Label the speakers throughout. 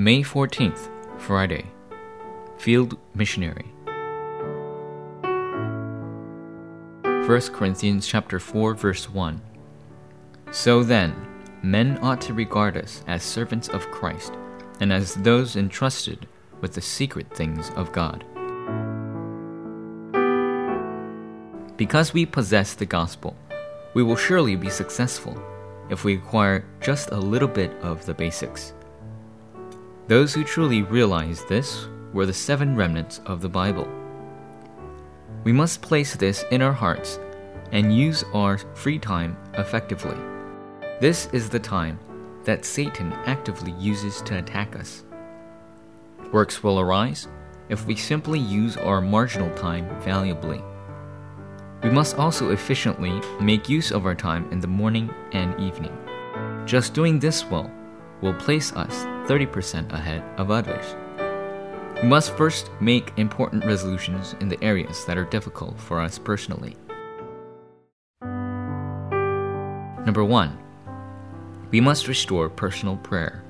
Speaker 1: May 14th, Friday. Field Missionary. 1 Corinthians chapter 4 verse 1. So then, men ought to regard us as servants of Christ and as those entrusted with the secret things of God. Because we possess the gospel, we will surely be successful if we acquire just a little bit of the basics. Those who truly realized this were the seven remnants of the Bible. We must place this in our hearts and use our free time effectively. This is the time that Satan actively uses to attack us. Works will arise if we simply use our marginal time valuably. We must also efficiently make use of our time in the morning and evening. Just doing this well will place us 30% ahead of others. We must first make important resolutions in the areas that are difficult for us personally. Number 1. We must restore personal prayer.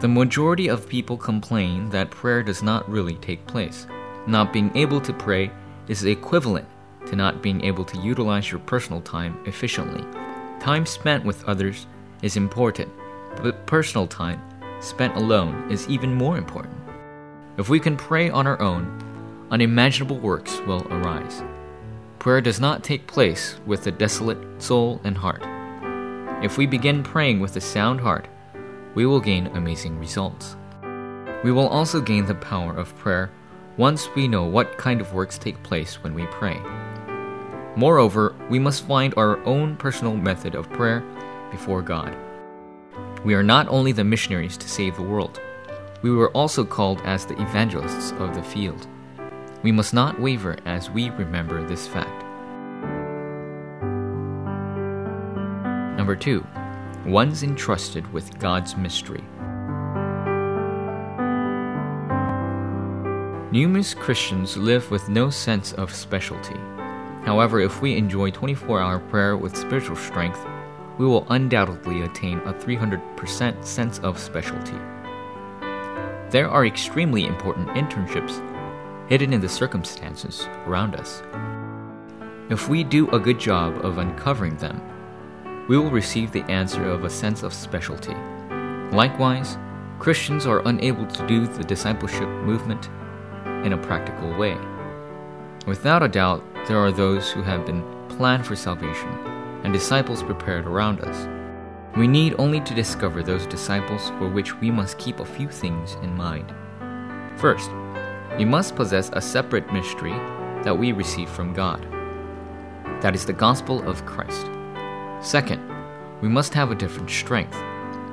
Speaker 1: The majority of people complain that prayer does not really take place. Not being able to pray is equivalent to not being able to utilize your personal time efficiently. Time spent with others is important, but personal time spent alone is even more important. If we can pray on our own, unimaginable works will arise. Prayer does not take place with a desolate soul and heart. If we begin praying with a sound heart, we will gain amazing results. We will also gain the power of prayer once we know what kind of works take place when we pray. Moreover, we must find our own personal method of prayer before God. We are not only the missionaries to save the world, we were also called as the evangelists of the field. We must not waver as we remember this fact. Number two, one's entrusted with God's mystery. Numerous Christians live with no sense of specialty. However, if we enjoy 24 hour prayer with spiritual strength, we will undoubtedly attain a 300% sense of specialty. There are extremely important internships hidden in the circumstances around us. If we do a good job of uncovering them, we will receive the answer of a sense of specialty. Likewise, Christians are unable to do the discipleship movement in a practical way. Without a doubt, there are those who have been planned for salvation and disciples prepared around us. We need only to discover those disciples for which we must keep a few things in mind. First, we must possess a separate mystery that we receive from God. That is the gospel of Christ. Second, we must have a different strength,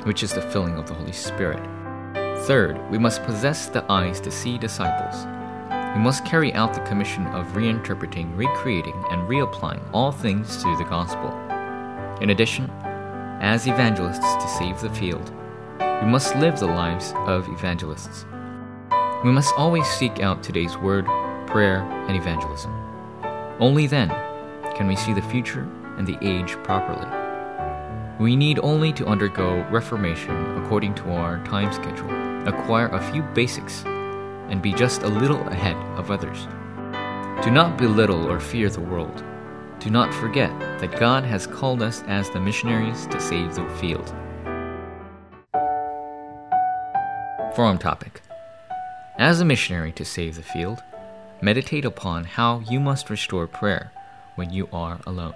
Speaker 1: which is the filling of the Holy Spirit. Third, we must possess the eyes to see disciples. We must carry out the commission of reinterpreting, recreating, and reapplying all things to the gospel. In addition, as evangelists to save the field, we must live the lives of evangelists. We must always seek out today's word, prayer, and evangelism. Only then can we see the future and the age properly. We need only to undergo reformation according to our time schedule acquire a few basics, and be just a little ahead of others. Do not belittle or fear the world. Do not forget that God has called us as the missionaries to save the field. Forum topic As a missionary to save the field, meditate upon how you must restore prayer when you are alone.